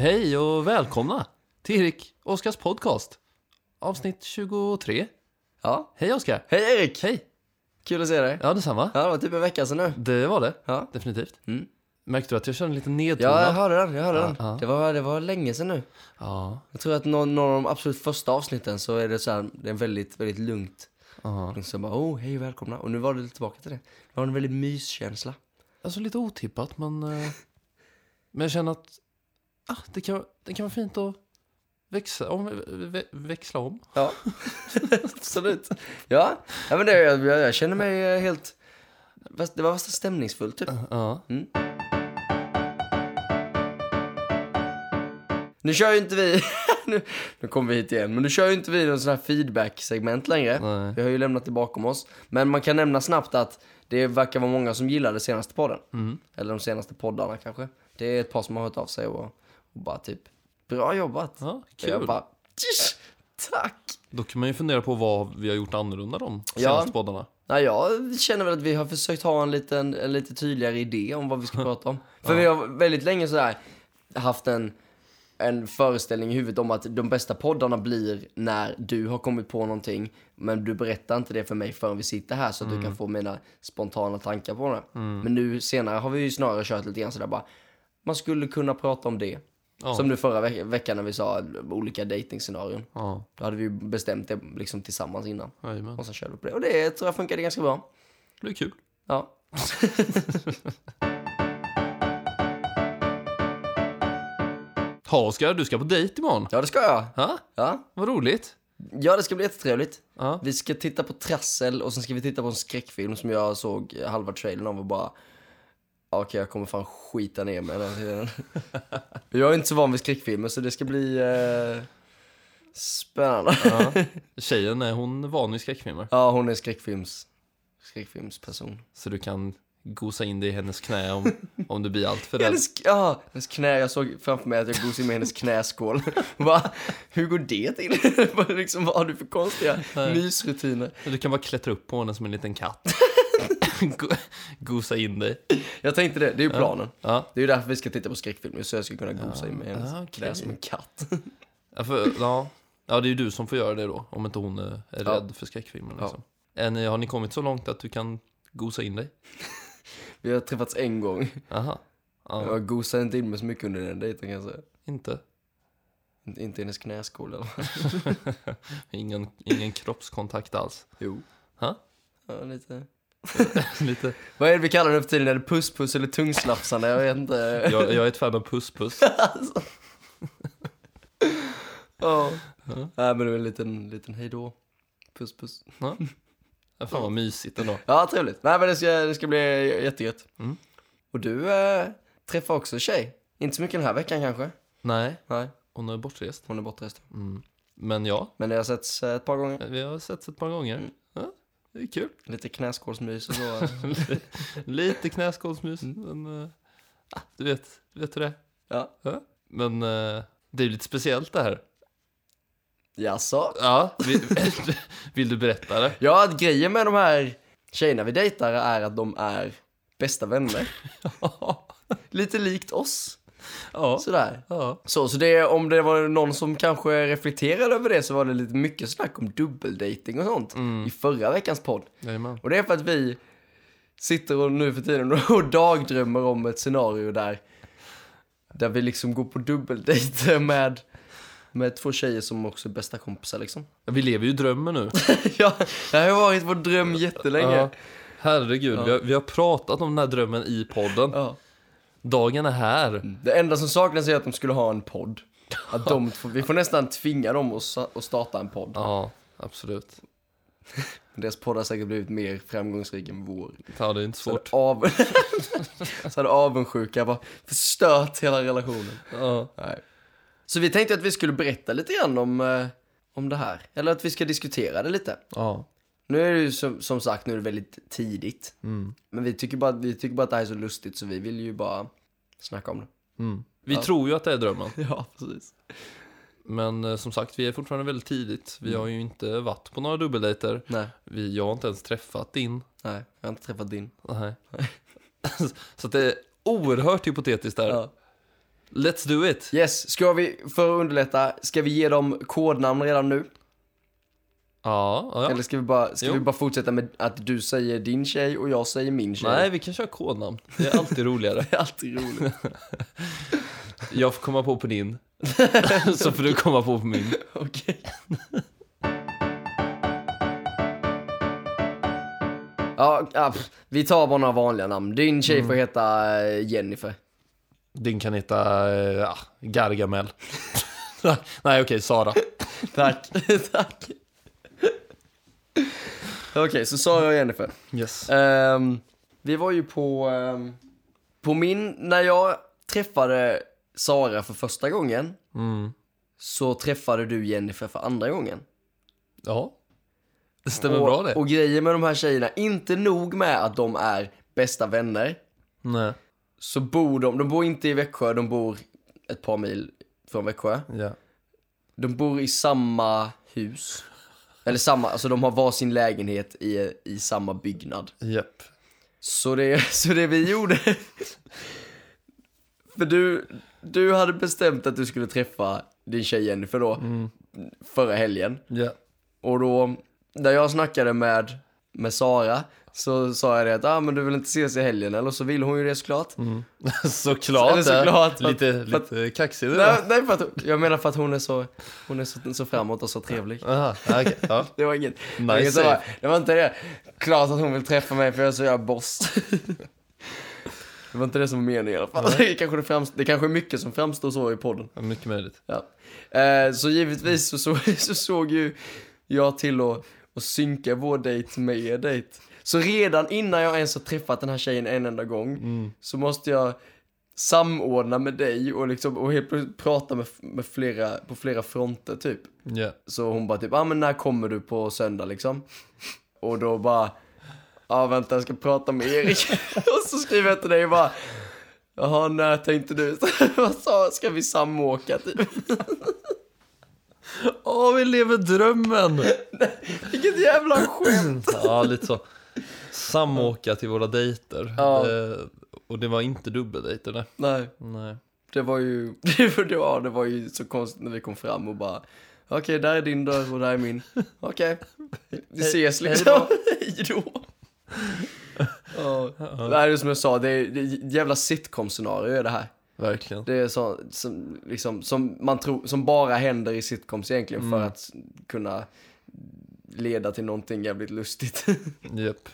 Hej och välkomna till Erik Oskars podcast. Avsnitt 23. Ja. Hej Oskar. Hej Erik! Hej. Kul att se dig. Ja, detsamma. Ja, det var typ en vecka sedan nu. Det var det. Ja. Definitivt. Mm. Märkte du att jag körde en liten Ja, jag nedtonad? hörde den. Jag hörde Ja, den. ja. Det, var, det var länge sedan nu. Ja. Jag tror att någon, någon av de absolut första avsnitten så är det så här, det är väldigt, väldigt lugnt. ja. Liksom bara, oh, hej välkomna. Och nu var det tillbaka till det. Det var en väldigt myskänsla. Alltså lite otippat, men... eh, Men jag känner att ah, det, kan, det kan vara fint att växla om. vä- Växla om. Ja, absolut. Ja, ja men det, jag, jag, känner mig eh, helt... Det var värsta stämningsfullt typ. Ja. Nu kör ju inte vi... nu, nu kommer vi hit igen. Men nu kör ju inte vi någon sån här feedback-segment längre. Nej. Vi har ju lämnat det bakom oss. Men man kan nämna snabbt att det verkar vara många som gillar det senaste podden. Mm. Eller de senaste poddarna kanske. Det är ett par som har hört av sig och, och bara typ, bra jobbat. Ja, Och kul. Jag bara, "Tsch, tack. Då kan man ju fundera på vad vi har gjort annorlunda de Ja. senaste poddarna. Nej, jag känner väl att vi har försökt ha en, liten, en lite tydligare idé om vad vi ska prata om. För vi har väldigt länge sådär haft en, en föreställning i huvudet om att de bästa poddarna blir när du har kommit på någonting, men du berättar inte det för mig förrän vi sitter här så att du kan få mina spontana tankar på det. Men nu senare har vi ju snarare kört lite grann sådär bara, man skulle kunna prata om det. Ja. Som nu förra veck- veckan när vi sa olika dejtingscenarion. Ja, Då hade vi ju bestämt det liksom tillsammans innan. jajamän. Och sen körde vi på det. Och det tror jag funkade ganska bra. Det blir kul. Ja. Ha Oskar, du ska på dejt imorgon. Ja, det ska jag. Ha? Ja. Vad roligt. ja, det ska bli jättetrevligt. Ja. Vi ska titta på Trassel och sen ska vi titta på en skräckfilm som jag såg halva trailern av och bara... Okej, jag kommer fan skita ner mig den tiden. Jag är inte så van vid skräckfilmer så det ska bli eh, spännande. Ja. Tjejen, är hon van vid skräckfilmer? Ja, hon är skräckfilms, skräckfilmsperson. Så du kan gosa in dig i hennes knä om, om du blir allt för rädd. Hennes, ja, hennes knä, jag såg framför mig att jag gosade med hennes knäskål. Va? Hur går det till? Vad liksom, vad har du för konstiga mysrutiner? Du kan bara klättra upp på henne som en liten katt. Go- gosa in dig. Jag tänkte det, det är ju planen. Ja. Det är ju därför vi ska titta på skräckfilmer, så jag ska kunna gosa in med hennes Ah, knä som en katt. Ja, för, ja. ja, det är ju du som får göra det då. Om inte hon är är Ja. rädd för skräckfilmer. Liksom. Är ni, har ni kommit så långt att du kan gosa in dig? Vi har träffats en gång. Aha. Ja, Jag gosade inte in mig så mycket under den dejten kan jag säga. inte. Inte, inte i hennes knäskål eller Ingen, ingen kroppskontakt alls. Jo. Ha? Ja, lite. Lite. Vad är det vi kallar det för tiden? Är det puss-puss eller tungslafsande? Jag vet inte. Jag, jag är ett fan av puss-puss. Ja. Nej men det är en liten, liten hejdå. Puss-puss. Ja. Ja, Fan vad mysigt ändå. Ja, trevligt. Nej men det ska, det ska bli jättegött. Mm. Och du äh, träffar också tjej. Inte så mycket den här veckan kanske? Nej, Nej, hon är bortrest. hon är bortrest. Mm. Men ja, Men det har setts eh, ett par gånger. vi har setts ett par gånger. Ja, det är kul. Lite knäskålsmys och så. Lite knäskålsmys, men... eh, ah, du vet, vet hur det är. ja. Ja. Men eh, det är ju lite speciellt det här. Jaså? Ja, vill, vill du berätta det? Ja, grejen med de här tjejerna vi dejtar är att de är bästa vänner. Lite likt oss. Ja. Sådär. ja. Så, så det, om det var någon som kanske reflekterade över det så var det lite mycket snack om dubbeldating och sånt i förra veckans podd. Jajamän. Och det är för att vi sitter och nu för tiden och dagdrömmer om ett scenario där, där vi liksom går på dubbeldejter med, med två tjejer som också är bästa kompisar liksom. Vi lever ju drömmen nu. ja, det har varit vår dröm jättelänge. Ja. Herregud, vi, har, vi har pratat om den här drömmen i podden. Ja. Dagen är här. Det enda som saknas är att de skulle ha en podd. Att de, vi får nästan tvinga dem att, starta en podd. Ja, absolut. Deras podd har säkert blivit mer framgångsrik än vår. Ja, det är inte Så hade, svårt. av... så hade avundsjuka bara förstört hela relationen. Ja. Nej. Så vi tänkte att vi skulle berätta lite grann om, eh, om det här. Eller att vi ska diskutera det lite. ja. Nu är det ju som, som sagt nu är det väldigt tidigt. Mm. Men vi tycker, bara, vi tycker bara att det här är så lustigt så vi vill ju bara snacka om det. Mm. Vi Ja. tror ju att det är drömmen. Ja, precis. Men eh, som sagt, vi är fortfarande väldigt tidigt. Vi har ju inte varit på några dubbeldejter. Nej, Vi, jag har inte ens träffat din. nej, jag har inte träffat din. Nej. Så att det är oerhört hypotetiskt där. Ja. Let's do it! Yes, ska vi, för att underlätta, ska vi ge dem kodnamn redan nu? Ja, ja. Eller ska vi bara, ska Jo. vi bara fortsätta med att du säger din tjej och jag säger min tjej? Nej, vi kan köra kodnamn. Det är alltid roligare. Det är alltid roligt. Jag får komma på på din. Så får du komma på på min. Okej. Ja, vi tar bara några vanliga namn. Din tjej får heta eh, Jennifer. Din kan heta eh, ja, Gargamel. Nej, okej, Sara. Tack. Tack. Okej, så Sara och Jennifer. Yes. Ehm, vi var ju på, ehm, på min, när jag träffade Sara för första gången Mm. så träffade du Jennifer för andra gången. Ja, det stämmer och, bra det. Och grejen med de här tjejerna, inte nog med att de är bästa vänner, Nej. så bor de, de bor inte i Växjö, de bor ett par mil från Växjö. Ja. De bor i samma hus. Eller samma, alltså de har varsin lägenhet i, i samma byggnad. Japp. Så det, så det vi gjorde, för du, du hade bestämt att du skulle träffa din tjej Jennifer då, förra helgen. Ja. Och då, när jag snackade med, med Sara, så sa jag det att ah, men du vill inte ses i helgen, eller så vill hon ju det såklart. Såklart. Eller såklart, att- Lite, att- lite kaxig du Nej, nej för att, jag menar för att hon är så, hon är så, så framåt och så trevlig. Aha, okej. Ja. Det var inget, var, Nice inget save. det var inte det. Klart att hon vill träffa mig för jag är så jävla boss. Det var inte det som var meningen i alla fall. Det kanske, det, framst- det kanske är mycket som framstår så i podden. Ja, mycket möjligt. Ja. Eh, så givetvis så, så, så såg ju jag till att, att synka vår dejt med er dejt. Så redan innan jag ens har träffat den här tjejen en enda gång Mm. så måste jag samordna med dig och, liksom, och helt plötsligt prata med, med flera, på flera fronter typ. Ja. Så hon bara typ, ja ah, men när kommer du på söndag liksom? Och då bara, ja ah, vänta jag ska prata med Erik. och så skriver jag till dig och bara, jaha när tänkte du? Vad sa, ska vi samåka typ? Åh, vi lever drömmen! Vilket jävla skämt! ja, lite så. Samåka till våra dejter. Ja. Det, och det var inte dubbeldejter, nej. Nej, nej. det var ju, det var, det var, det var ju så konstigt när vi kom fram och bara, okej där är din dörr och där är min. Okej, vi ses liksom. Hej då. Ja. Nej, det är som jag sa, det är, det är jävla sitcom-scenario är det här. Verkligen. Det är så, som, liksom, som man tror, som bara händer i sitcoms egentligen för att kunna leda till någonting jävligt lustigt. Japp.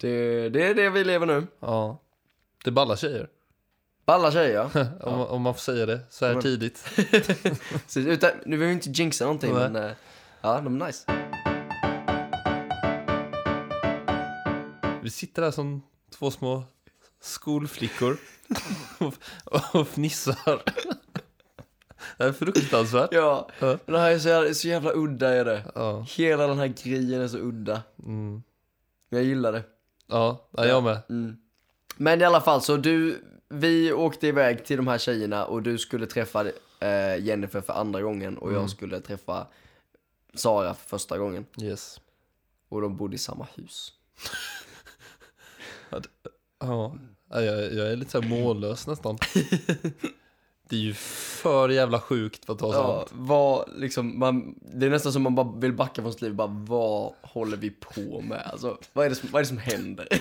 Det, det är det vi lever nu. Ja. Det är balla tjejer. Balla tjejer, ja. Om, om man får säga det så här Men- tidigt. Så, utan, nu vill vi inte jinxa någonting, Nej. men eh, ja, de är nice. Vi sitter här som två små skolflickor och, och fnissar. Det är fruktansvärt. Ja, Ja. det här är så jävla, så jävla udda är det. Ja, Hela den här grejen är så udda. mm. Men jag gillar det. Ja, ja jag med. Mm. Men i alla fall, så du, vi åkte iväg till de här tjejerna och du skulle träffa eh, Jennifer för andra gången och Mm. jag skulle träffa Sara för första gången. Yes. Och de bodde i samma hus. Ja, Ja, jag, jag är lite så mållös nästan. Det är ju för jävla sjukt för att vara Ja, sant. vad, liksom, man, det är nästan som man bara vill backa från sitt liv. Bara, vad håller vi på med? Alltså, vad är det som, vad är det som händer?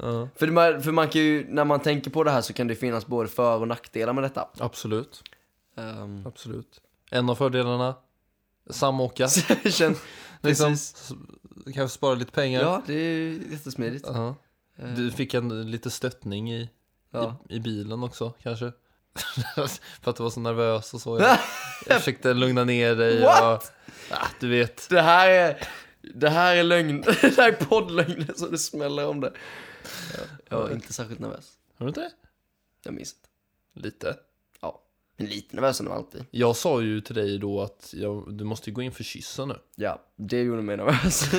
Ja, för, man, för man kan ju, när man tänker på det här så kan det finnas både för och nackdelar med detta. absolut. Um, Absolut. En av fördelarna, samåka. känn, Liksom, kanske spara lite pengar. Ja, det är jättesmidigt. Ja. Du fick en lite stöttning i, Ja. i, i bilen också kanske. För att du var så nervös och så. Jag, jag försökte lugna ner dig. What? Och, ja, du vet. Det här är, det här är lögn, det här är poddlögner så det smäller om det. Jag var inte särskilt nervös. Har du inte det? Jag minns inte. Lite. Ja, men lite nervös är man alltid. Jag sa ju till dig då att jag, du måste gå in för kyssen nu. Ja, det gjorde mig nervös.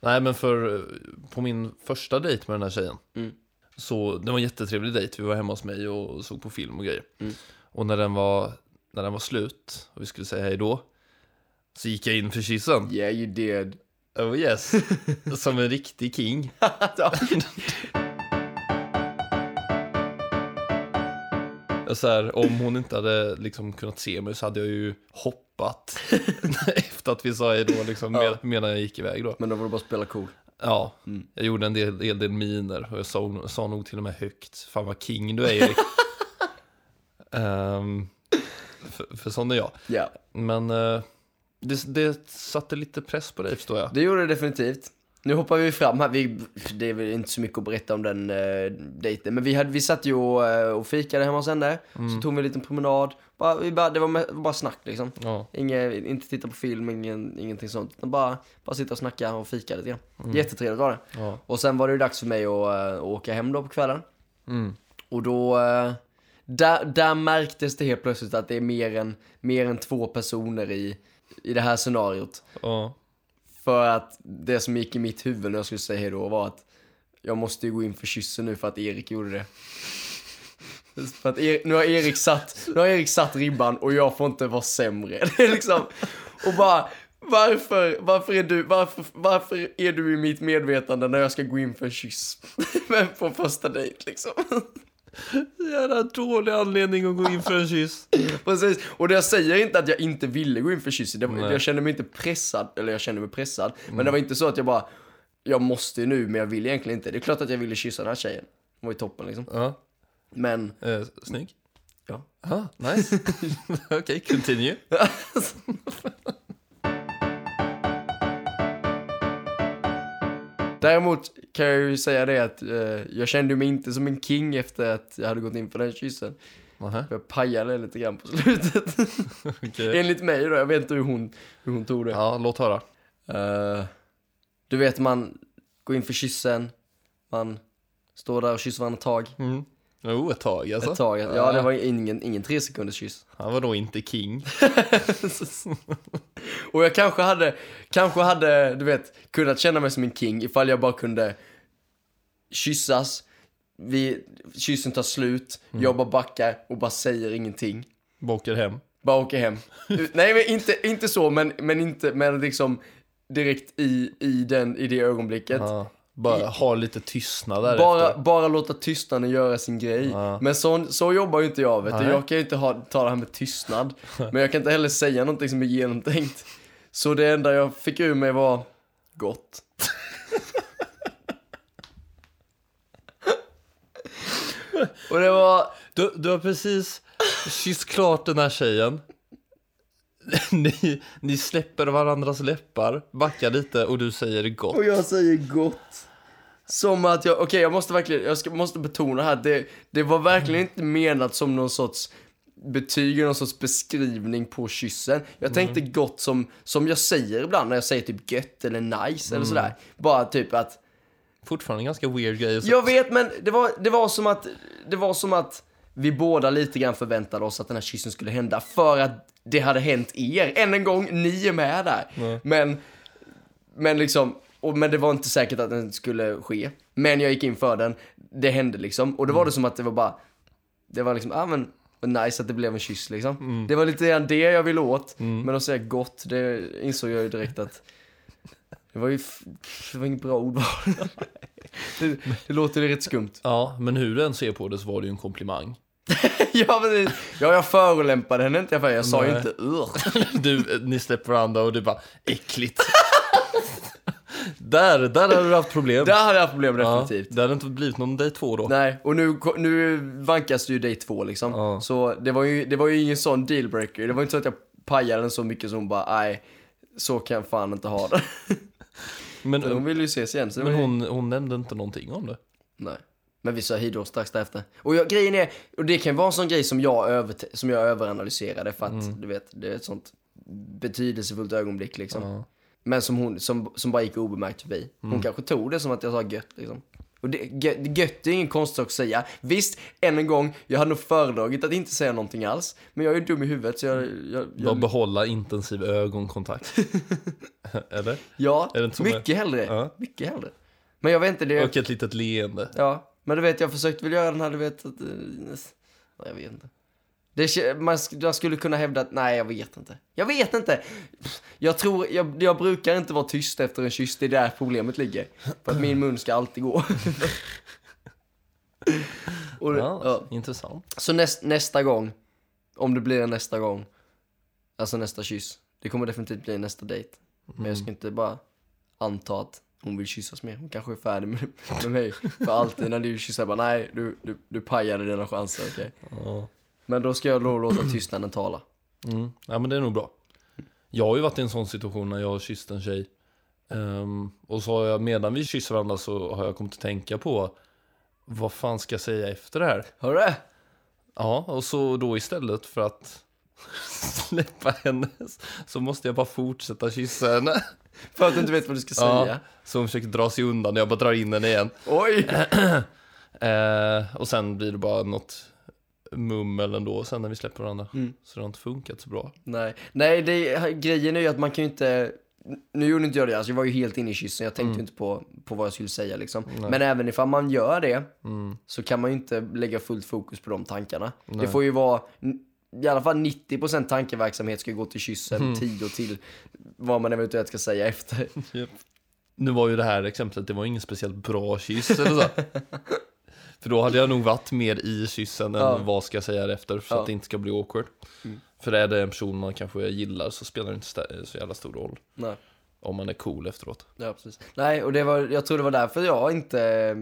Nej men för på min första dejt med den här tjejen. Mm. Så det var en jättetrevlig dejt. Vi var hemma hos mig och såg på film och grejer. Mm. Och när den var, när den var slut och vi skulle säga hej då. Så gick jag in för kyssen. yeah you did. Oh yes. Som en riktig king. Ja. Så här, om hon inte hade liksom kunnat se mig så hade jag ju hoppat efter att vi sa hej då, liksom, med, medan jag gick iväg då. Men då var det bara att spela cool. Ja, Mm. jag gjorde en del, del, del miner och jag sa, sa nog till och med högt. Fan vad king du är Erik. Ehm, för, för sån är jag. Ja, Men eh, det, det satte lite press på dig förstår jag. det gjorde det definitivt. Nu hoppar vi fram här, vi, det är väl inte så mycket att berätta om den eh, dejten, men vi, hade, vi satt ju och, eh, och fikade hemma hos henne, så tog vi en liten promenad, bara, vi bara, det var bara snack liksom. Ja, Inge, inte titta på film, ingen, ingenting sånt, bara, bara sitta och snacka och fika lite grann. Jättetrevligt var det. ja. Och sen var det ju dags för mig att uh, åka hem då på kvällen. Mm. Och då, eh, där, där märktes det helt plötsligt att det är mer än, mer än två personer i, i det här scenariot. ja. För att det som gick i mitt huvud när jag skulle säga hej då var att jag måste ju gå in för kyssen nu för att Erik gjorde det. För att Erik, nu, har Erik satt, nu har Erik satt ribban och jag får inte vara sämre. Det är liksom, och bara, varför, varför, är du, varför, varför är du i mitt medvetande när jag ska gå in för en kyss? Men på första dejt liksom. Jävla dålig anledning att gå in för en kyss. Precis, och jag säger inte att jag inte ville gå in för kyss. Nej. jag kände mig inte pressad, eller jag kände mig pressad. Men det var inte så att jag bara, jag måste nu men jag vill egentligen inte. Det är klart att jag ville kyssa den här tjejen. Hon var ju toppen liksom. Ja, Men, eh, snygg. ja. Ah, nice. Okej, continue. Däremot kan jag ju säga det att eh, jag kände mig inte som en king efter att jag hade gått in för den kyssen. Nähä, Jag pajade lite grann på slutet. okej. Enligt mig då, jag vet inte hur hon, hur hon tog det. Ja, låt höra. Eh, du vet, man går in för kyssen, man står där och kysser varandra ett tag. Mm. Jo, ett tag alltså. Ett tag. Ja, det var ingen, ingen tre sekunders kyss. Han var då inte king. Och jag kanske hade, kanske hade, du vet, kunnat känna mig som en king ifall jag bara kunde kyssas, vi, kyssen tar slut, jag bara backar och bara säger ingenting. Åker hem. Bara åker hem. Nej, men inte, inte så, men, men inte, men liksom direkt i, i, den, i det ögonblicket. Ja, bara ha lite tystnad där Bara, bara låta tystnaden göra sin grej. Ja. Men så, så jobbar ju inte jag vet du. Jag kan ju inte ha, ta det här med tystnad. Men jag kan inte heller säga någonting som är genomtänkt. Så det enda jag fick ur mig var gott. Och det var, Du, du har precis kysst klart den här tjejen. Ni, ni släpper varandras läppar, backar lite och du säger gott. och jag säger gott. Som att jag, okej jag måste verkligen, jag ska, måste betona här, det, det var verkligen inte menat som någon sorts betyg, någon sorts beskrivning på kyssen. Jag tänkte gott som, som jag säger ibland när jag säger typ gött eller nice eller sådär. Bara typ att, Fortfarande ganska weird grej. jag vet men det var, det var som att, det var som att vi båda lite grann förväntade oss att den här kyssen skulle hända för att det hade hänt er. Än en gång, ni är med där. Men, men liksom, och, men det var inte säkert att den skulle ske. Men jag gick in för den, det hände liksom. Och då var det som att det var bara, det var liksom, ah men, nice att det blev en kyss liksom. Det var lite grann det jag ville åt. Men att säga gott, det insåg jag ju direkt att det var ju, det var inget bra ordval. det, det låter rätt skumt. Ja, men hur du än ser på det så var det ju en komplimang. ja, men det, ja, jag förolämpade henne inte, för jag sa ju inte Ugh. Du, ni släpper varandra och du bara, äckligt. där, där hade du haft problem. Där hade jag haft problem ja, definitivt. det hade inte blivit någon day två då. Nej, och nu, nu vankas det ju day två liksom. Ja. Så det var, ju, det var ju ingen sån dealbreaker. Det var inte så att jag pajade den så mycket som hon bara, nej, så kan jag fan inte ha det. Men, hon ville ju ses igen. Så det men var ju- hon, hon nämnde inte någonting om det. Nej. Men vi sa hejdå strax därefter. Och jag, grejen är, och det kan vara en sån grej som jag, över, som jag överanalyserade för att, Mm. du vet, det är ett sånt betydelsefullt ögonblick liksom. Ja. Men som hon, som, som bara gick obemärkt förbi. Hon Mm. kanske tog det som att jag sa gött liksom. Och det, gött, är ingen konstig sak att säga. Visst, än en gång, jag hade nog föredragit att inte säga någonting alls. Men jag är dum i huvudet så jag, jag, jag behålla intensiv ögonkontakt. Eller? Ja, Är mycket hellre. Ja. Mycket hellre. Men jag vet inte, det... Och ett litet leende. Ja, men du vet, jag försökte väl göra den här, du vet, att... eh, ja, Jag vet inte. Det, man, jag skulle kunna hävda att, nej jag vet inte. Jag vet inte. Jag tror, jag, jag brukar inte vara tyst efter en kyss, det är där problemet ligger. För att min mun ska alltid gå. Och, Ja, ja. Intressant. Så näst, nästa gång, om det blir nästa gång, alltså nästa kyss, det kommer definitivt bli nästa dejt. Men jag ska inte bara anta att hon vill kyssas mer. Hon kanske är färdig med, med mig för alltid. När du kysser, bara nej, du, du, du pajade dina chanser, okej. Ja. Men då ska jag då låta tystnaden tala. Mm. ja, men det är nog bra. Jag har ju varit i en sån situation när jag har kysst en tjej. Ehm, och så har jag, medan vi kysser varandra så har jag kommit att tänka på vad fan ska jag säga efter det här? Hör du det? Ja, och så då istället för att släppa henne så måste jag bara fortsätta kyssa henne. För att du inte vet vad du ska Ja. säga. Så hon försöker dra sig undan och jag bara drar in henne igen. Oj! Eh, och sen blir det bara något mummel ändå sen när vi släpper varandra. Mm. Så det har inte funkat så bra. Nej, nej det, grejen är ju att man kan ju inte nu gjorde inte jag det, alltså jag var ju helt inne i kyssen, jag tänkte ju inte på, på vad jag skulle säga liksom. Men även ifall man gör det, Mm. så kan man ju inte lägga fullt fokus på de tankarna. Nej. Det får ju vara, i alla fall 90% tankeverksamhet ska gå till kyssen, Mm. 10 till vad man eventuellt ska säga efter. Nu var ju det här exemplet, det var ingen speciellt bra kyss eller så. För då hade jag nog varit mer i kyssen än Ja. vad ska jag säga efter så Ja. att det inte ska bli awkward. Mm. För är det en person man kanske gillar så spelar det inte så jävla stor roll. Nej. Om man är cool efteråt. Ja, precis. Nej, och det var, jag tror det var därför jag inte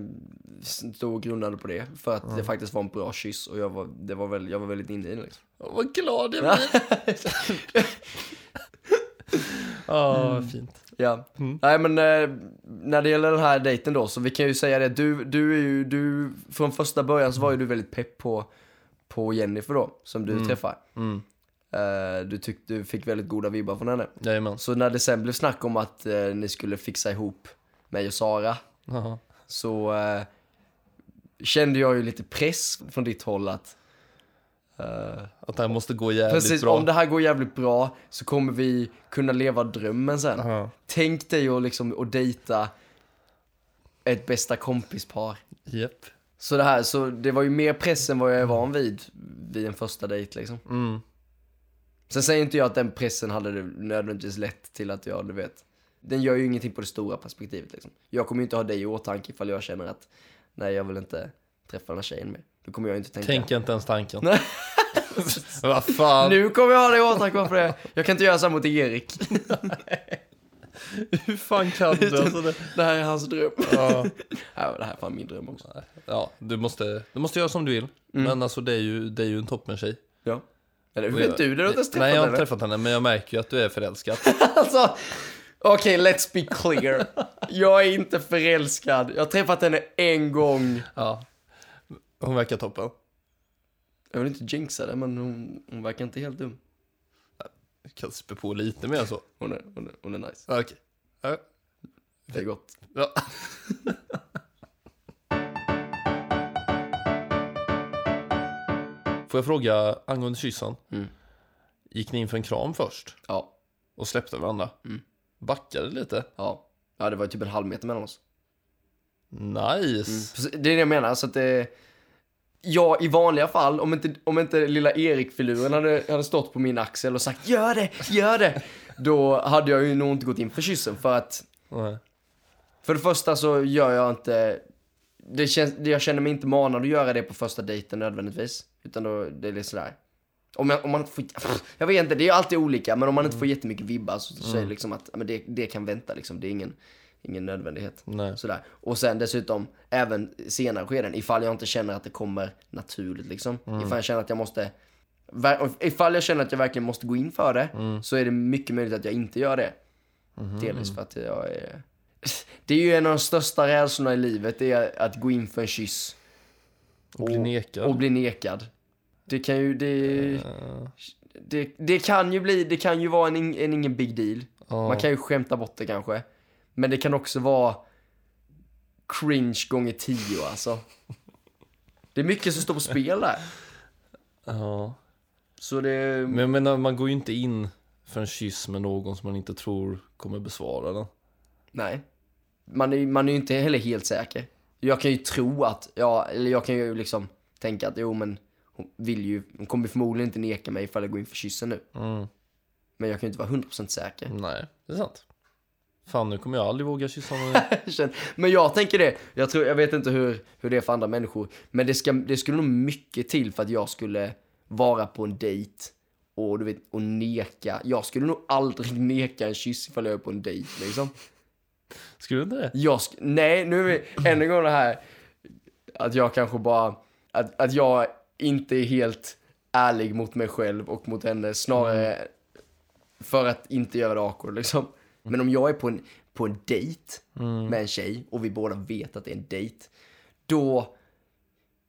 stod och grundade på det. För att det faktiskt var en bra kyss och jag var, det var väl, jag var väldigt inne i det liksom. Åh, vad glad jag blir! Ja, fint. Ja. Mm. Nej men eh, när det gäller den här dejten då, så vi kan ju säga det, du, du är ju, du, från första början så var ju du väldigt pepp på, på Jennifer då, som du träffar. Mm. Eh, du tyckte du fick väldigt goda vibbar från henne. Jajamän. Så när det sen blev snack om att eh, ni skulle fixa ihop mig och Sara, Jaha. så eh, kände jag ju lite press från ditt håll att eh, Att det här måste gå jävligt Precis, bra. om det här går jävligt bra så kommer vi kunna leva drömmen sen. Ja. Tänk dig att liksom att dejta ett bästa kompispar. Japp. Så det här, så det var ju mer press än vad jag är van vid vid en första dejt liksom. Mm. Sen säger inte jag att den pressen hade det nödvändigtvis lett till att jag, du vet, den gör ju ingenting på det stora perspektivet liksom. Jag kommer ju inte ha dig i åtanke ifall jag känner att nej, jag vill inte träffa den här tjejen mer. Då kommer jag inte tänka. Tänker inte ens tanken. Vad fan. Nu kommer jag ha dig i åtanke varför det. Jag kan inte göra så mot Erik. Hur fan kan du? Alltså det... Det här är hans dröm. ja. Ja, det här är fan min dröm också. ja, du måste, du måste göra som du vill. Mm. Men alltså det är ju, det är ju en toppen tjej. Ja. Eller hur vet du det? Du har inte ens träffat Nej, jag har inte henne. träffat henne, men jag märker ju att du är förälskad. Alltså, okej, let's be clear. Jag är inte förälskad. Jag har träffat henne en gång. ja. Hon verkar toppen. Jag vill inte jinxa det, men hon, hon verkar inte helt dum. Jag kan spä på lite mer så. Hon är, hon är, hon är nice. Okej. Ja. Det är gott. Ja. Får jag fråga angående kyssen? Mm. Gick ni in för en kram först Ja, och släppte varandra? Mm. Backade lite? ja. Ja, det var typ en halv meter mellan oss. Nice! Precis, Det är det jag menar, så att det... Ja, i vanliga fall, om inte, om inte lilla Erik-filuren hade, hade stått på min axel och sagt gör det, gör det, då hade jag ju nog inte gått in för kyssen för att Nej. För det första så gör jag inte, det känns, jag känner mig inte manad att göra det på första dejten nödvändigtvis. Utan då, det är lite sådär. Om, jag, om man inte får, jag vet inte, det är alltid olika, men om man inte får jättemycket vibbar så, så är det liksom att, men det, det kan vänta liksom, det är ingen, ingen nödvändighet. Nej. Sådär. Och sen dessutom, även senare skeden, ifall jag inte känner att det kommer naturligt liksom. Ifall jag känner att jag måste, ifall jag känner att jag verkligen måste gå in för det, så är det mycket möjligt att jag inte gör det. Delvis för att jag är... Det är ju en av de största rädslorna i livet, det är att gå in för en kyss. Och bli nekad. Och bli nekad. Det kan ju, det, Eh, det, det kan ju bli, det kan ju vara en, en ingen big deal. ja. Man kan ju skämta bort det kanske. Men det kan också vara cringe gånger tio alltså. Det är mycket som står på spel där. ja. Så det... Men jag menar, man går ju inte in för en kyss med någon som man inte tror kommer besvara den. Nej. Man är, man är ju inte heller helt säker. Jag kan ju tro att, ja, eller jag kan ju liksom tänka att jo men hon vill ju, hon kommer förmodligen inte neka mig ifall jag går in för kyssen nu. Mm. Men jag kan ju inte vara 100% säker. Nej, det är sant. Fan, nu kommer jag aldrig våga kyssa någon. Men jag tänker det, jag, tror, jag vet inte hur, hur det är för andra människor, men det, ska, det skulle nog mycket till för att jag skulle vara på en dejt och, du vet, och neka. Jag skulle nog aldrig neka en kyss ifall jag är på en dejt liksom. Skulle du inte det? Jag sk- nej, nu är vi än en gång det här att jag kanske bara, att, att jag inte är helt ärlig mot mig själv och mot henne, snarare för att inte göra det awkward liksom. Men om jag är på en, på en dejt med en tjej och vi båda vet att det är en dejt, då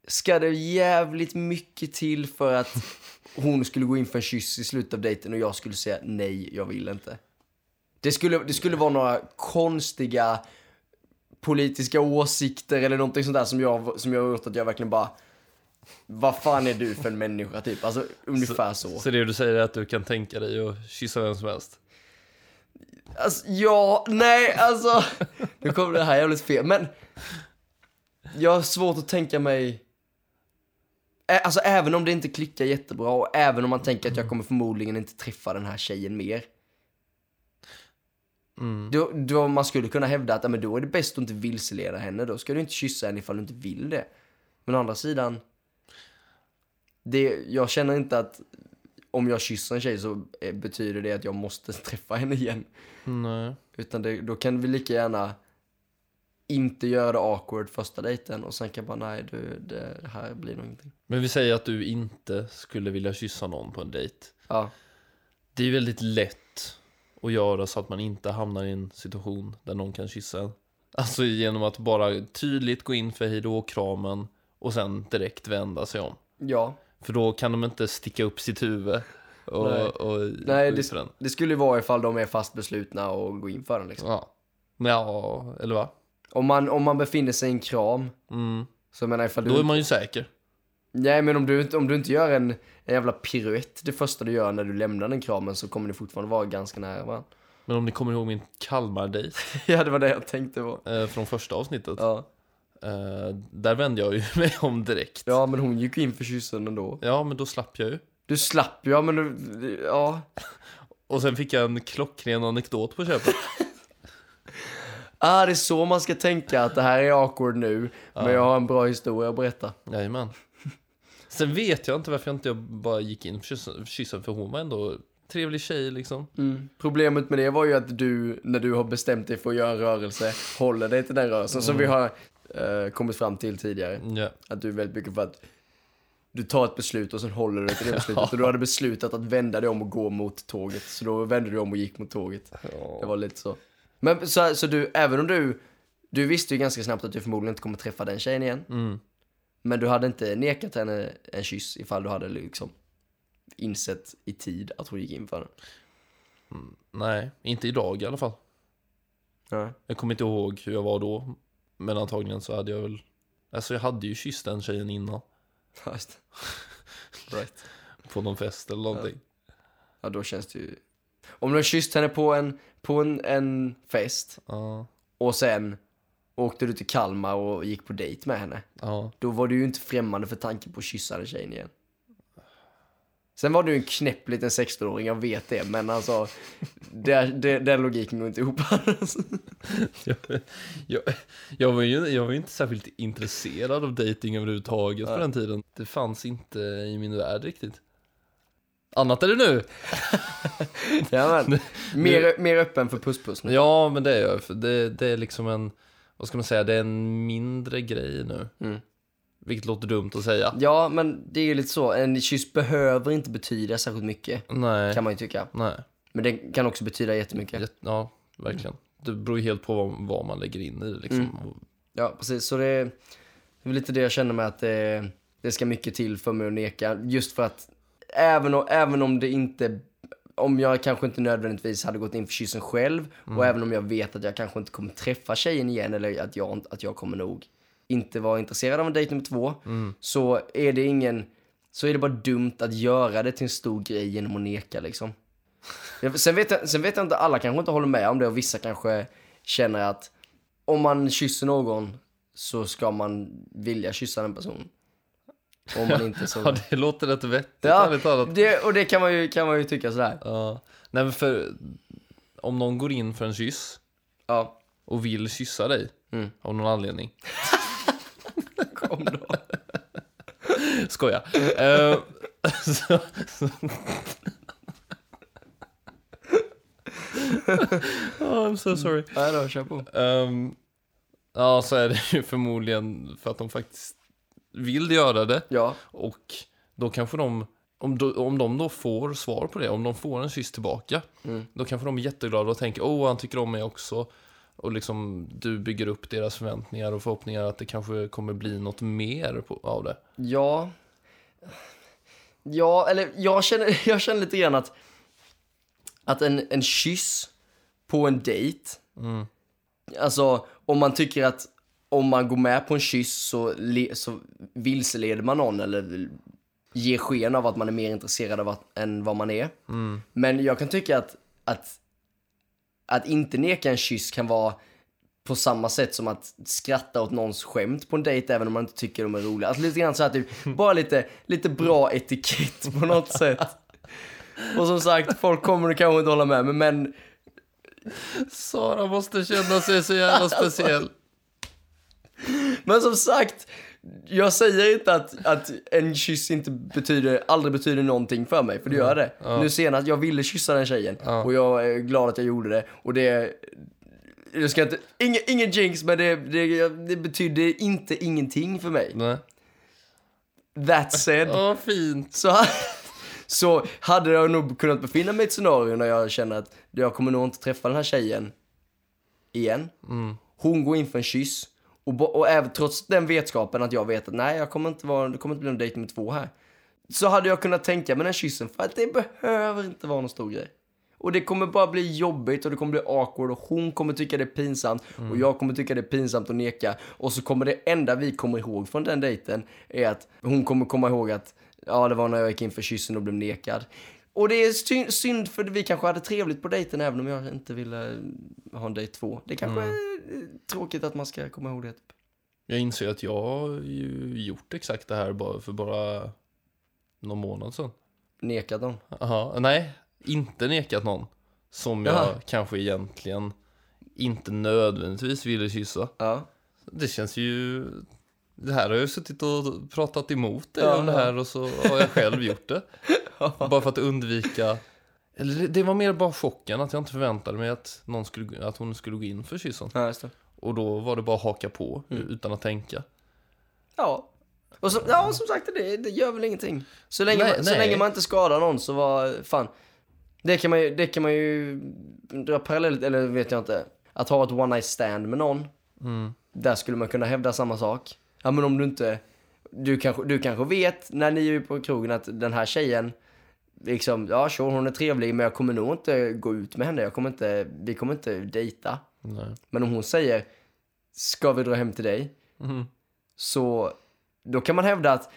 ska det jävligt mycket till för att hon skulle gå in för en kyss i slutet av dejten och jag skulle säga nej, jag vill inte. Det skulle, det skulle vara några konstiga politiska åsikter eller någonting sånt där som jag, som jag har gjort att jag verkligen bara vad fan är du för en människa typ? Alltså ungefär så. Så det du säger är att du kan tänka dig att kyssa vem som helst? Alltså, ja, nej, alltså. Nu kommer det här jävligt fel, men. Jag har svårt att tänka mig. Alltså även om det inte klickar jättebra och även om man tänker att jag kommer förmodligen inte träffa den här tjejen mer. Mm. Då, då man skulle kunna hävda att ja, men då är det bäst att inte vilseleda henne. Då ska du inte kyssa henne ifall du inte vill det. Men å andra sidan. Det, jag känner inte att om jag kysser en tjej så eh, betyder det att jag måste träffa henne igen. Nej. Utan det, då kan vi lika gärna inte göra det awkward första dejten och sen kan jag bara nej du, det här blir nog ingenting. Men vi säger att du inte skulle vilja kyssa någon på en dejt. Ja, Det är väldigt lätt att göra så att man inte hamnar i en situation där någon kan kyssa en. Alltså genom att bara tydligt gå in för hejdå-kramen och sen direkt vända sig om. ja. För då kan de inte sticka upp sitt huvud och, Nej. och Nej, det, den. det skulle ju vara ifall de är fast beslutna och gå in för den liksom. Ja. Ja, eller va? Om man, om man befinner sig i en kram, Mm. så jag menar ifall du... Då är man ju säker. Nej men om du, om du inte gör en, en jävla piruett det första du gör när du lämnar den kramen så kommer ni fortfarande vara ganska nära varandra. Men om ni kommer ihåg min Kalmar-dejt ja det var det jag tänkte på. eh, från första avsnittet. Ja. Eh, där vände jag ju mig om direkt. ja men hon gick in för kyssen ändå. Ja, men då slapp jag ju. Du slapp ja men du, ja. Och sen fick jag en klockren anekdot på köpet. Ah, det är så man ska tänka att det här är awkward nu, men jag har en bra historia att berätta. Jajamän. Sen vet jag inte varför jag inte bara gick in för kyssen- för hon var ändå trevlig tjej liksom. Mm. Problemet med det var ju att du, när du har bestämt dig för att göra en rörelse, håller dig till den rörelsen som vi har eh, kommit fram till tidigare. Ja. Att du är väldigt mycket för att du tar ett beslut och sen håller du dig till det beslutet. Och du hade beslutat att vända dig om och gå mot tåget. Så då vände du om och gick mot tåget. Det var lite så. Men så, så du, även om du, du visste ju ganska snabbt att du förmodligen inte kommer träffa den tjejen igen. Mm. Men du hade inte nekat henne en kyss ifall du hade liksom insett i tid att hon gick in för den. Nej, inte idag i alla fall. Ja. Jag kommer inte ihåg hur jag var då. Men antagligen så hade jag väl... Alltså jag hade ju kysst den tjejen innan. Det. Right. På någon fest eller någonting. Ja, då känns det ju... Om du har kysst henne på en, på en, en fest Ja. och sen åkte du till Kalmar och gick på dejt med henne. Ja. Då var du ju inte främmande för tanken på att kyssa den tjejen igen. Sen var du en knäpp liten 16-åring, jag vet det, men alltså det, det, den logiken går inte ihop. Jag, jag, jag, var ju, jag var ju inte särskilt intresserad av dating överhuvudtaget på den tiden. Det fanns inte i min värld riktigt. Annat är det nu. ja, men, mer, mer öppen för puss-puss nu. Ja, men det är jag. För det, det är liksom en, vad ska man säga, det är en mindre grej nu. Mm. Vilket låter dumt att säga. Ja, men det är ju lite så. En kyss behöver inte betyda särskilt mycket, Nej, kan man ju tycka. nej. Men det kan också betyda jättemycket. Jätte- Ja, verkligen. Det beror ju helt på vad, vad man lägger in i det liksom. Mm. Ja, precis. Så det är, det är lite det jag känner med att det, det ska mycket till för mig att neka. Just för att även om, även om det inte, om jag kanske inte nödvändigtvis hade gått in för kyssen själv och även om jag vet att jag kanske inte kommer träffa tjejen igen eller att jag, att jag kommer nog inte vara intresserad av en dejt nummer två, så är det ingen, så är det bara dumt att göra det till en stor grej genom att neka liksom. Sen vet, jag, sen vet jag inte, alla kanske inte håller med om det och vissa kanske känner att om man kysser någon så ska man vilja kyssa den personen. Om man inte så... Ja, det låter rätt vettigt Ja, talat. det, och det kan man ju, kan man ju tycka sådär. Ja. Nej, men för om någon går in för en kyss Ja, och vill kyssa dig Mm. av någon anledning. Kom då. Skoja. Eh, så, så. oh, I'm so sorry. Nej då, kör på. Ehm, ja, så är det ju förmodligen för att de faktiskt vill göra det. Ja, Och då kanske de, om, då, om de då får svar på det, om de får en kyss tillbaka, Mm. då kanske de är jätteglada och tänker åh, han tycker om mig också. Och liksom du bygger upp deras förväntningar och förhoppningar att det kanske kommer bli något mer på, av det. ja. Ja, eller jag känner, jag känner lite grann att, att en, en kyss på en dejt, Mm. alltså om man tycker att om man går med på en kyss så, le, så vilseleder man någon eller ger sken av att man är mer intresserad av att, än vad man är. Mm. Men jag kan tycka att, att, att inte neka en kyss kan vara på samma sätt som att skratta åt någons skämt på en dejt även om man inte tycker de är roliga. Alltså lite grann så här typ, bara lite, lite bra etikett på något sätt. Och som sagt, folk kommer kanske inte hålla med mig, men Sara måste känna sig så jävla speciell. Men som sagt, jag säger inte att, att en kyss inte betyder, aldrig betyder någonting för mig, för det gör det. Nu senast, jag ville kyssa den tjejen Ja. och jag är glad att jag gjorde det. Och det, jag ska inte, ingen, ingen jinx, men det, det, det betyder inte ingenting för mig. Nej. That said, Åh, fint. så, så hade jag nog kunnat befinna mig i ett scenario när jag känner att jag kommer nog inte träffa den här tjejen igen. Mm. Hon går in för en kyss. Och, och även trots den vetskapen att jag vet att nej, jag kommer inte vara, det kommer inte bli någon dejt nummer två här. Så hade jag kunnat tänka mig den kyssen för att det behöver inte vara någon stor grej. Och det kommer bara bli jobbigt och det kommer bli awkward och hon kommer tycka det är pinsamt och jag kommer tycka det är pinsamt att neka. Och så kommer det enda vi kommer ihåg från den dejten är att hon kommer komma ihåg att ja, det var när jag gick in för kyssen och blev nekad. Och det är sy- synd för vi kanske hade trevligt på dejten även om jag inte ville ha en dejt två. Det kanske är tråkigt att man ska komma ihåg det. Typ. Jag inser att jag har ju gjort exakt det här bara för bara någon månad sedan. Nekad dem. Aha, nej, inte nekat någon. Som jag Jaha. kanske egentligen inte nödvändigtvis ville kyssa. Ja. Det känns ju... Det här har jag ju suttit och pratat emot dig Ja, om det här och så har jag själv gjort det. Bara för att undvika... Eller det- var mer bara chocken att jag inte förväntade mig att, någon skulle, att hon skulle gå in för kyssen. Ja. Och då var det bara att haka på Mm. utan att tänka. Ja. Och som, ja, som sagt, det, det gör väl ingenting. Så länge, Nej, man, så nej. länge man inte skadar någon så var, fan. Det kan man ju, det kan man ju dra parallellt, eller vet jag inte. Att ha ett one night stand med någon. Mm. Där skulle man kunna hävda samma sak. Ja, men om du inte, du kanske, du kanske vet när ni är på krogen att den här tjejen, liksom, ja sure, hon är trevlig men jag kommer nog inte gå ut med henne. Jag kommer inte, vi kommer inte dejta. Nej. Men om hon säger, ska vi dra hem till dig? Mm. Så då kan man hävda att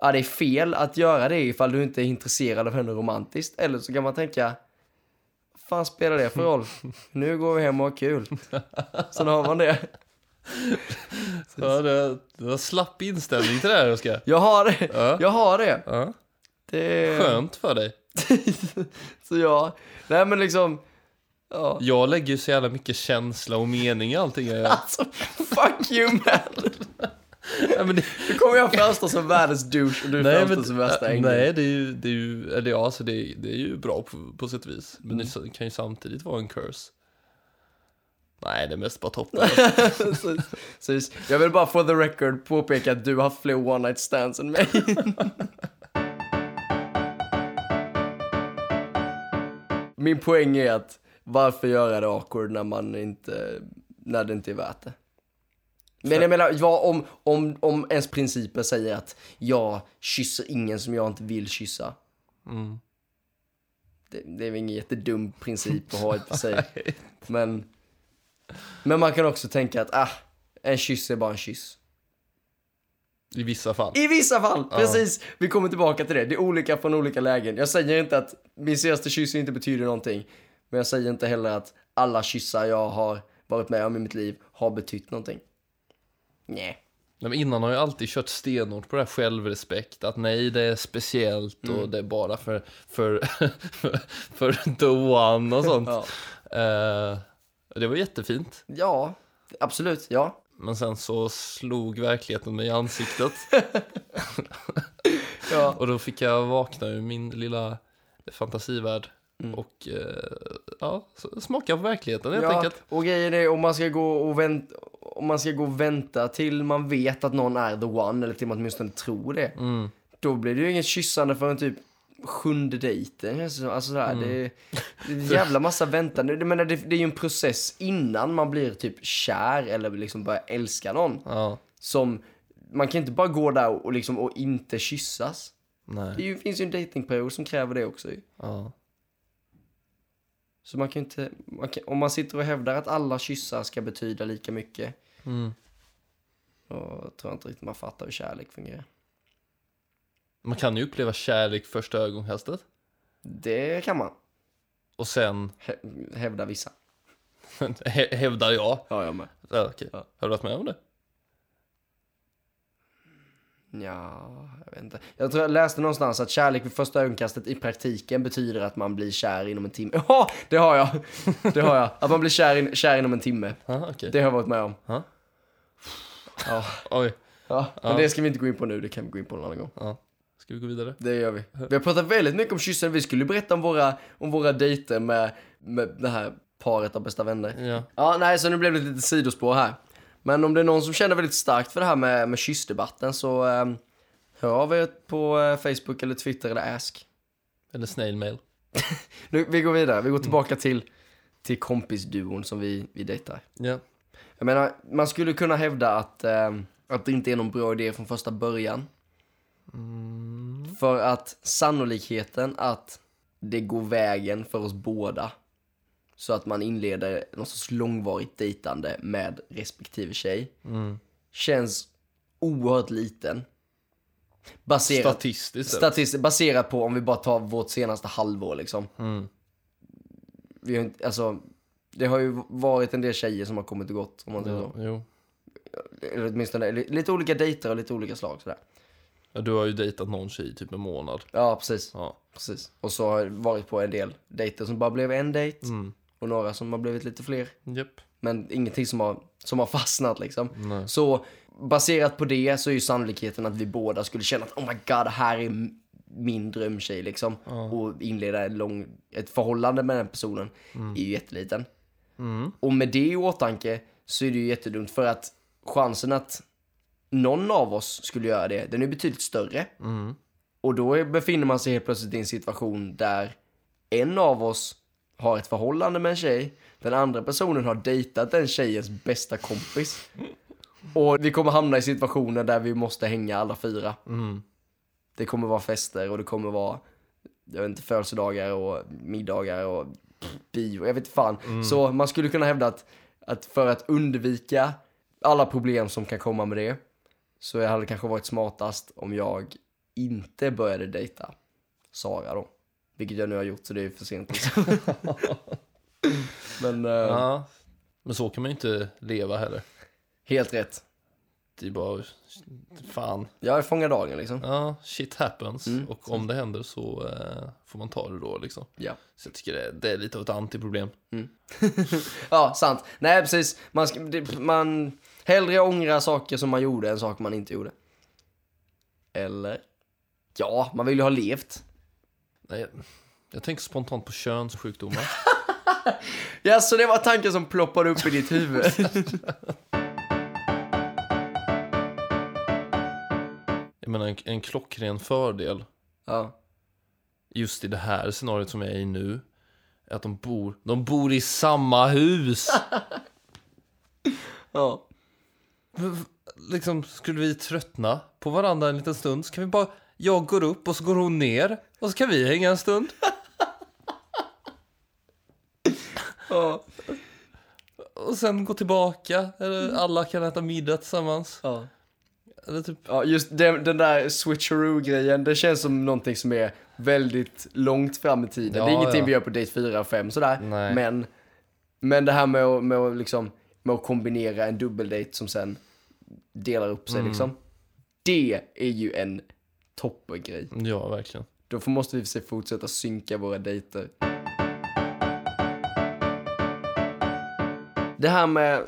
ja, det är fel att göra det ifall du inte är intresserad av henne romantiskt. Eller så kan man tänka, fan spelar det för roll? Nu går vi hem och har kul. Sen har man det. Ja, det var slapp inställning till det här, Oskar. Jag har det. Ja. Jag har det. Ja. Det är... Skönt för dig. så ja, nej men liksom, ja. Jag lägger ju så jävla mycket känsla och mening i allting jag gör. Alltså, fuck you man. Ja, men det, Nu kommer jag framstå som världens douche och du nej, framstår som värsta äh, ängeln. nej, det är ju, det är ju, eller ja, alltså det, är- det är ju bra på, på sätt och vis. Men det kan ju samtidigt vara en curse. Nej, det är mest bara toppen. jag vill bara for the record påpeka att du har haft fler one night stands än mig. Min poäng är att varför göra det awkward när man inte, när det inte är värt det? Men jag menar, ja, om, om, om ens principer säger att jag kysser ingen som jag inte vill kyssa. Mm. Det, det är väl ingen jättedum princip att ha i och för sig. Men, men man kan också tänka att ah, en kyss är bara en kyss. I vissa fall. I vissa fall, precis. Vi kommer tillbaka till det. Det är olika från olika lägen. Jag säger inte att min senaste kyss inte betyder någonting. Men jag säger inte heller att alla kyssar jag har varit med om i mitt liv har betytt någonting. Nej. Nej, men innan har jag alltid kört stenhårt på det här självrespekt. Att nej, det är speciellt och det är bara för, för, för, för the one och sånt. Ja. Eh, Det var jättefint. Ja, absolut, ja. Men sen så slog verkligheten mig i ansiktet. Ja, Och då fick jag vakna ur min lilla fantasivärld. Mm. Och eh, ja, smaka på verkligheten helt ja. enkelt. och grejen är om man ska gå och vänta, om man ska gå och vänta till man vet att någon är the one, eller till man åtminstone tror det. Mm. Då blir det ju inget kyssande förrän typ sjunde dejten det. Alltså sådär, Mm. det, det är en jävla massa väntan. Jag menar, det, det är ju en process innan man blir typ kär eller liksom börjar älska någon. Ja, Som, man kan inte bara gå där och, liksom, och inte kyssas. Det nej. ju, finns ju en datingperiod som kräver det också ju. Ja. Så man kan inte, man kan, om man sitter och hävdar att alla kyssar ska betyda lika mycket. Mm. Då tror jag inte riktigt man fattar hur kärlek fungerar. Man kan ju uppleva kärlek första ögonkastet. Det kan man Och sen hä- hävda vissa. hä- hävdar jag. Ja, jag med. Ja, okej. Ja. Har du varit med om det? Ja, jag vet inte. Jag tror jag läste någonstans att kärlek vid första ögonkastet i praktiken betyder att man blir kär inom en timme. Ja, det har jag! Det har jag. Att man blir kär, in, kär inom en timme. Ja, okej. Det har jag varit med om. Ja. Ja, Oj. ja. men det ska vi inte gå in på nu. Det kan vi gå in på en annan gång. Ja. Ska vi gå vidare? Det gör vi. Vi har pratat väldigt mycket om kyssen. Vi skulle berätta om våra, om våra dejter med, med det här paret av bästa vänner. Ja. Ja, nej, så nu blev det ett litet sidospår här. Men om det är någon som känner väldigt starkt för det här med, med kyssdebatten så um, hör av er på eh, Facebook eller Twitter eller Ask. Eller snail mail. Nu, vi går vidare, vi går tillbaka till, till kompisduon som vi, vi dejtar. Ja. Jag menar, man skulle kunna hävda att, ehm, att det inte är någon bra idé från första början. För att sannolikheten att det går vägen för oss båda så att man inleder någon sorts långvarigt dejtande med respektive tjej Mm. känns oerhört liten. Baserat, Statistiskt statistiskt, baserat på om vi bara tar vårt senaste halvår liksom. Mm. Vi har inte, alltså, det har ju varit en del tjejer som har kommit och gått om man säger Ja, så. jo. Eller åtminstone li- lite olika dejter och lite olika slag sådär. Ja, du har ju dejtat någon tjej i typ en månad. Ja, precis. Ja. precis. Och så har jag varit på en del dejter som bara blev en dejt Mm. och några som har blivit lite fler. Japp. Men ingenting som har, som har fastnat liksom. Nej. Så baserat på det så är ju sannolikheten att vi båda skulle känna att oh my god, det här är min drömtjej liksom. Och inleda en lång, ett förhållande med den personen är ju jätteliten. Mm. Och med det i åtanke så är det ju jättedumt för att chansen att någon av oss skulle göra det, den är betydligt större. Mm. Och då befinner man sig helt plötsligt i en situation där en av oss har ett förhållande med en tjej, den andra personen har dejtat den tjejens bästa kompis. Och vi kommer hamna i situationer där vi måste hänga alla fyra. Mm. Det kommer vara fester och det kommer vara, jag vet inte, födelsedagar och middagar och bio, jag vet inte fan. Så man skulle kunna hävda att, att för att undvika alla problem som kan komma med det, så hade det kanske varit smartast om jag inte började dejta Sara då. Vilket jag nu har gjort så det är för sent liksom. Men, eh, Ja. Men så kan man ju inte leva heller. helt rätt. Det är bara, fan. Jag fångar dagen liksom. Ja, shit happens. Mm. Och om det händer så eh, får man ta det då liksom. Ja. Så jag tycker det, det är lite av ett antiproblem. Ja, sant. Nej, precis. Man, ska, det, man hellre ångra saker som man gjorde än saker man inte gjorde. Eller? Ja, man vill ju ha levt. Nej, jag, tänker spontant på könssjukdomar. Ja, så det var tanken som ploppade upp i ditt huvud. Jag menar en, en klockren fördel ja. just i det här scenariot som jag är i nu är att de bor, de bor i samma hus. Ja. Liksom, skulle vi tröttna på varandra en liten stund så kan vi bara, jag går upp och så går hon ner och så kan vi hänga en stund. Ja. Och sen gå tillbaka, eller alla kan äta middag tillsammans. Ja. Eller typ, Ja, just den, den där switcheroo-grejen, det känns som någonting som är väldigt långt fram i tiden. Ja, det är ingenting ja. vi gör på date 4 och 5 sådär. Nej. Men, men det här med att, med, att liksom, med att kombinera en dubbeldate som sen delar upp sig Mm. liksom. Det är ju en toppengrej. ja verkligen. Då måste vi se fortsätta synka våra dejter. Det här med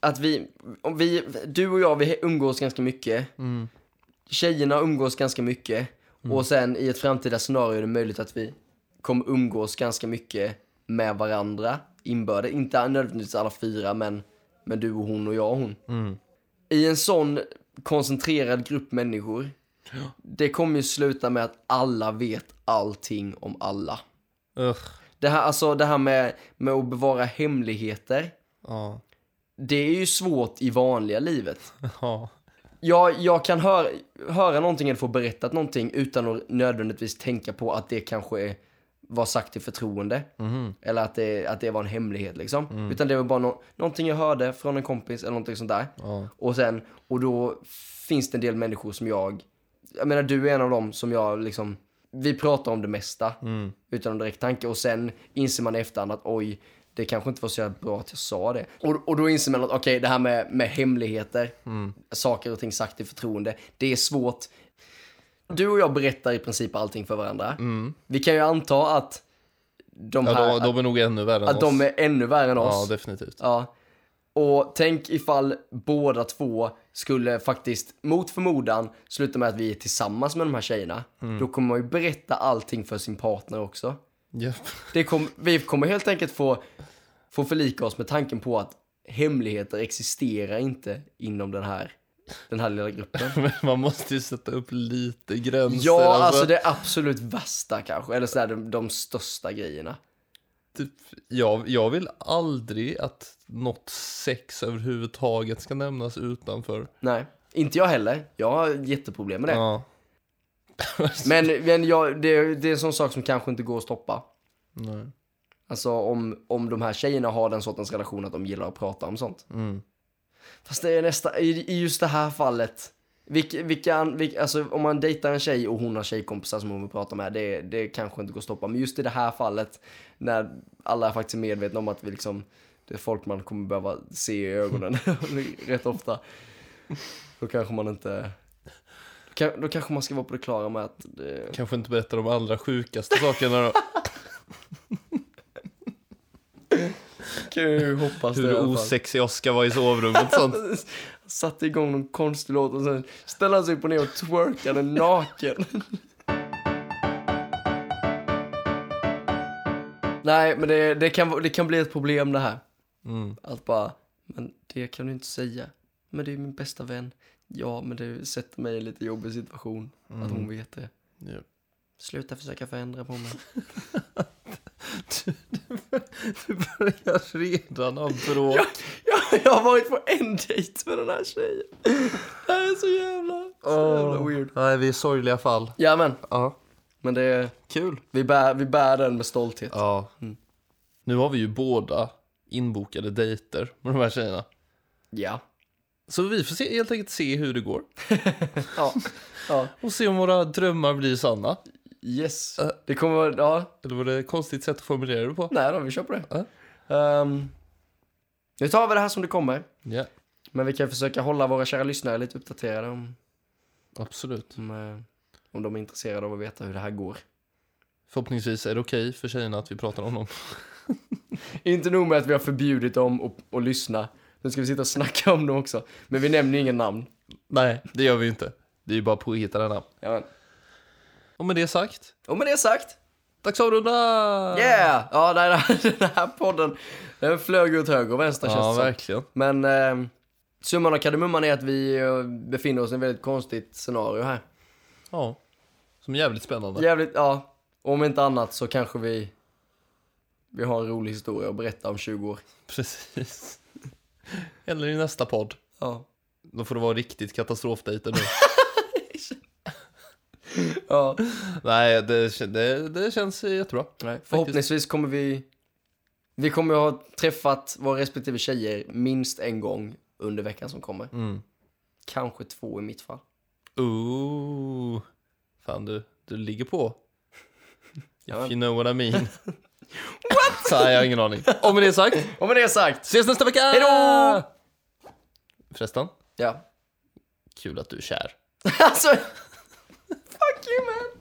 att vi, om vi, du och jag, vi umgås ganska mycket. Mm. Tjejerna umgås ganska mycket. Och sen i ett framtida scenario är det möjligt att vi kommer umgås ganska mycket med varandra inbördes. Inte nödvändigtvis alla fyra, men, men du och hon och jag och hon. Mm. I en sån koncentrerad grupp människor, det kommer ju sluta med att alla vet allting om alla. Ugh. Det här, alltså det här med, med att bevara hemligheter, Ja. det är ju svårt i vanliga livet. Ja. Jag, jag kan höra, höra någonting eller få berättat någonting utan att nödvändigtvis tänka på att det kanske är, var sagt i förtroende. Mhm. Eller att det, att det var en hemlighet liksom. Utan det var bara nå- någonting jag hörde från en kompis eller någonting sånt där. Ja. Och sen, och då finns det en del människor som jag, jag menar du är en av dem som jag liksom, vi pratar om det mesta Mm. utan någon direkt tanke och sen inser man i efterhand att oj, det kanske inte var så jävla bra att jag sa det. Och, och då inser man att okej, det här med, med hemligheter, saker och ting sagt i förtroende, det är svårt. Du och jag berättar i princip allting för varandra. Vi kan ju anta att de Ja, här, de, de är nog ännu värre än att oss. de är ännu värre än oss. Ja, definitivt. Ja. Och tänk ifall båda två skulle faktiskt, mot förmodan, sluta med att vi är tillsammans med de här tjejerna. Då kommer man ju berätta allting för sin partner också. Japp. Det kom, vi kommer helt enkelt få, få förlika oss med tanken på att hemligheter existerar inte inom den här, den här lilla gruppen. Men man måste ju sätta upp lite gränser. Ja, alltså det absolut värsta kanske, eller sådär de, de största grejerna. typ, jag, jag vill aldrig att något sex överhuvudtaget ska nämnas utanför. Nej, inte jag heller. Jag har jätteproblem med det. Ja. Men, men jag, det, det är en sån sak som kanske inte går att stoppa. Nej. Alltså om, om de här tjejerna har den sortens relation att de gillar att prata om sånt. Mm. Fast det är nästa, i, i just det här fallet. Vilka, vilka, vilka, alltså om man dejtar en tjej och hon har tjejkompisar som hon vill prata med, det, det kanske inte går att stoppa. Men just i det här fallet, när alla faktiskt är medvetna om att vi liksom, det är folk man kommer behöva se i ögonen rätt ofta. Då kanske man inte, då kanske man ska vara på det klara med att det, Kanske inte berätta de allra sjukaste sakerna då. kan ju hoppas det i Hur alla fall. osexig Oskar var i sovrummet sånt. Satte igång någon konstig låt och sen ställde han sig upp och ner och twerkade naken. Nej, men det, det, kan, det kan bli ett problem det här. Mm. Att bara, men det kan du inte säga. Men det är min bästa vän. Ja, men det sätter mig i en lite jobbig situation. Att hon vet det. Ja. Sluta försöka förändra på mig. Du börjar redan ha bråk. Ja, ja, jag har varit på en dejt med den här tjejen. Det här är så jävla, så jävla weird. Nej, vi är sorgliga fall. Ja, men. Ja. Men det är, Kul. vi, bär, vi bär den med stolthet. Ja. Nu har vi ju båda inbokade dejter med de här tjejerna. Ja. Så vi får se, helt enkelt se hur det går. Ja. ja. Och se om våra drömmar blir sanna. Yes. Äh. Det kommer vara, ja. Eller var det ett konstigt sätt att formulera det på? Nej då, vi kör på det. Ja. Ehm, nu tar vi det här som det kommer. Ja, Men vi kan försöka hålla våra kära lyssnare lite uppdaterade om, absolut. om, eh, om de är intresserade av att veta hur det här går. Förhoppningsvis är det okej för tjejerna att vi pratar om dem. Inte nog med att vi har förbjudit dem att, att lyssna. Nu ska vi sitta och snacka om dem också. Men vi nämner ju ingen namn. Nej, det gör vi inte. Det är ju bara påhittade namn. Ja. Och med det sagt, Och med det sagt. dags att avrunda! Yeah! Ja, den här, den här podden, den flög åt höger och vänster känns Ja, det som. verkligen. Men eh, summan av kardemumman är att vi eh, befinner oss i ett väldigt konstigt scenario här. Ja. Som är jävligt spännande. Jävligt, ja. Om inte annat så kanske vi, vi har en rolig historia att berätta om 20 år. Precis. Eller i nästa podd. Ja. Då får det vara riktigt katastrofdejter nu. ja. Nej, det, det, det känns jättebra. Nej, förhoppningsvis kommer vi, vi kommer ha träffat våra respektive tjejer minst en gång under veckan som kommer. Mm. Kanske två i mitt fall. Ooh. Fan du, du ligger på. Ja. If you know what I mean. what? Nej, jag har ingen aning. Med det sagt, Och med det sagt, ses nästa vecka! Hej då! Förresten, ja. kul att du är kär. alltså, Fuck you, man.